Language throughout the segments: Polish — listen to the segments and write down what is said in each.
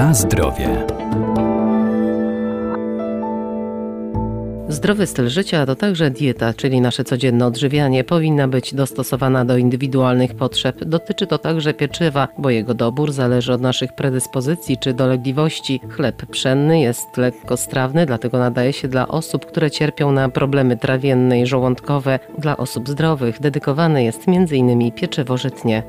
Na zdrowie. Zdrowy styl życia to także dieta, czyli nasze codzienne odżywianie powinna być dostosowana do indywidualnych potrzeb. Dotyczy to także pieczywa, bo jego dobór zależy od naszych predyspozycji czy dolegliwości. Chleb pszenny jest lekkostrawny, dlatego nadaje się dla osób, które cierpią na problemy trawienne i żołądkowe. Dla osób zdrowych dedykowane jest m.in. pieczywo żytnie.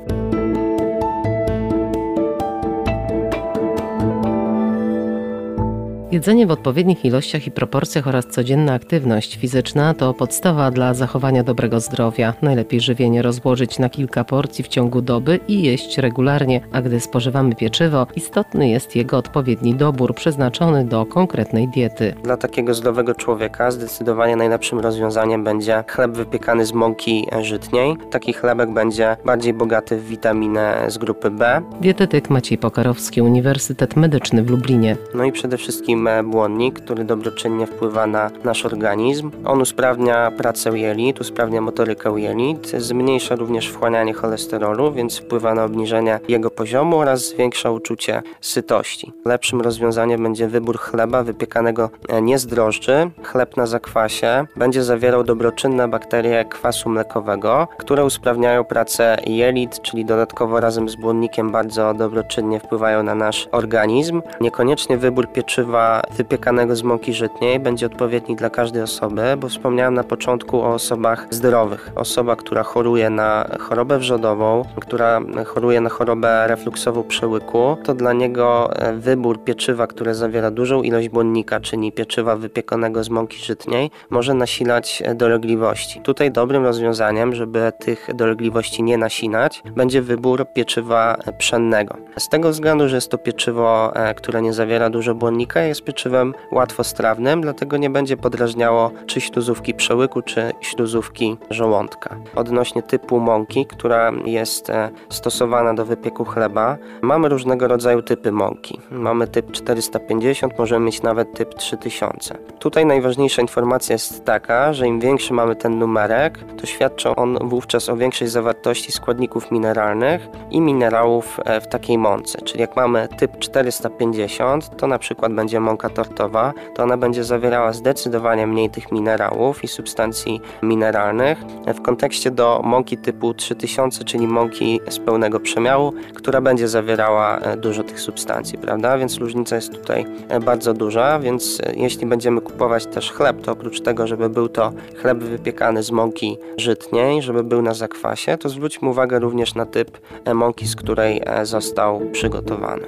Jedzenie w odpowiednich ilościach i proporcjach oraz codzienna aktywność fizyczna to podstawa dla zachowania dobrego zdrowia. Najlepiej żywienie rozłożyć na kilka porcji w ciągu doby i jeść regularnie, a gdy spożywamy pieczywo, istotny jest jego odpowiedni dobór przeznaczony do konkretnej diety. Dla takiego zdrowego człowieka zdecydowanie najlepszym rozwiązaniem będzie chleb wypiekany z mąki żytniej. Taki chlebek będzie bardziej bogaty w witaminę z grupy B. Dietetyk Maciej Pokarowski, Uniwersytet Medyczny w Lublinie. No i przede wszystkim błonnik, który dobroczynnie wpływa na nasz organizm. On usprawnia pracę jelit, usprawnia motorykę jelit, zmniejsza również wchłanianie cholesterolu, więc wpływa na obniżenie jego poziomu oraz zwiększa uczucie sytości. Lepszym rozwiązaniem będzie wybór chleba wypiekanego e, nie z drożdży. Chleb na zakwasie będzie zawierał dobroczynne bakterie kwasu mlekowego, które usprawniają pracę jelit, czyli dodatkowo razem z błonnikiem bardzo dobroczynnie wpływają na nasz organizm. Niekoniecznie wybór pieczywa wypiekanego z mąki żytniej będzie odpowiedni dla każdej osoby, bo wspomniałem na początku o osobach zdrowych. Osoba, która choruje na chorobę wrzodową, która choruje na chorobę refluksową przełyku, to dla niego e, wybór pieczywa, które zawiera dużą ilość błonnika, czyli pieczywa wypiekanego z mąki żytniej, może nasilać e, dolegliwości. Tutaj dobrym rozwiązaniem, żeby tych dolegliwości nie nasilać, będzie wybór pieczywa pszennego. Z tego względu, że jest to pieczywo, e, które nie zawiera dużo błonnika, jest pieczywem łatwostrawnym, dlatego nie będzie podrażniało czy śluzówki przełyku, czy śluzówki żołądka. Odnośnie typu mąki, która jest e, stosowana do wypieku chleba, mamy różnego rodzaju typy mąki. Mamy typ 450, możemy mieć nawet typ 3000. Tutaj najważniejsza informacja jest taka, że im większy mamy ten numerek, to świadczy on wówczas o większej zawartości składników mineralnych i minerałów e, w takiej mące. Czyli jak mamy typ 450, to na przykład będzie mąka tortowa, to ona będzie zawierała zdecydowanie mniej tych minerałów i substancji mineralnych w kontekście do mąki typu 3000, czyli mąki z pełnego przemiału, która będzie zawierała e, dużo tych substancji, prawda? Więc różnica jest tutaj e, bardzo duża, więc e, jeśli będziemy kupować też chleb, to oprócz tego, żeby był to chleb wypiekany z mąki żytniej, żeby był na zakwasie, to zwróćmy uwagę również na typ mąki, z której został przygotowany.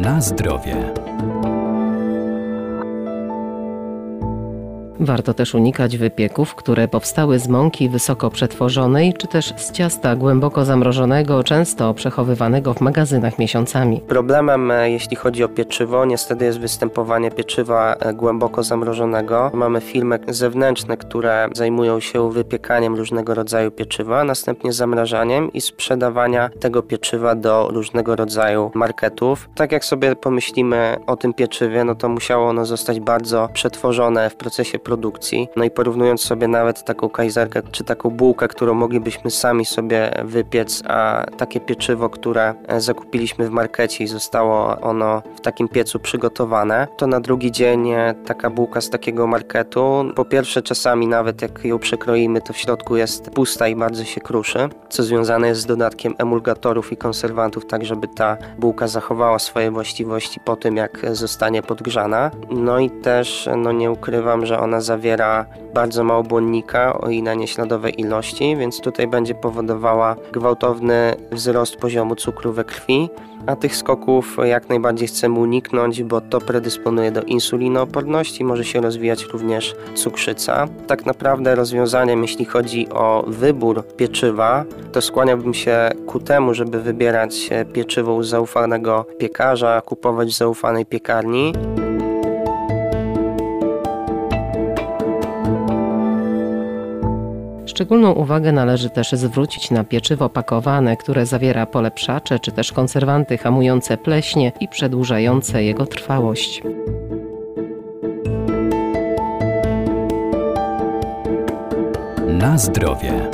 Na zdrowie. Warto też unikać wypieków, które powstały z mąki wysoko przetworzonej, czy też z ciasta głęboko zamrożonego, często przechowywanego w magazynach miesiącami. Problemem, e, jeśli chodzi o pieczywo, niestety jest występowanie pieczywa e, głęboko zamrożonego. Mamy firmy zewnętrzne, które zajmują się wypiekaniem różnego rodzaju pieczywa, następnie zamrażaniem i sprzedawania tego pieczywa do różnego rodzaju marketów. Tak jak sobie pomyślimy o tym pieczywie, no to musiało ono zostać bardzo przetworzone w procesie produkcji. No i porównując sobie nawet taką kajzerkę czy taką bułkę, którą moglibyśmy sami sobie wypiec, a takie pieczywo, które e, zakupiliśmy w markecie i zostało ono w takim piecu przygotowane, to na drugi dzień e, taka bułka z takiego marketu, po pierwsze czasami nawet jak ją przekroimy, to w środku jest pusta i bardzo się kruszy, co związane jest z dodatkiem emulgatorów i konserwantów, tak żeby ta bułka zachowała swoje właściwości po tym, jak zostanie podgrzana. No i też, no nie ukrywam, że ona zawiera bardzo mało błonnika o i na nieśladowej ilości, więc tutaj będzie powodowała gwałtowny wzrost poziomu cukru we krwi, a tych skoków jak najbardziej chcemy uniknąć, bo to predysponuje do insulinooporności, może się rozwijać również cukrzyca. Tak naprawdę rozwiązaniem, jeśli chodzi o wybór pieczywa, to skłaniałbym się ku temu, żeby wybierać pieczywo u zaufanego piekarza, kupować w zaufanej piekarni. Szczególną uwagę należy też zwrócić na pieczywo pakowane, które zawiera polepszacze czy też konserwanty hamujące pleśnie i przedłużające jego trwałość. Na zdrowie.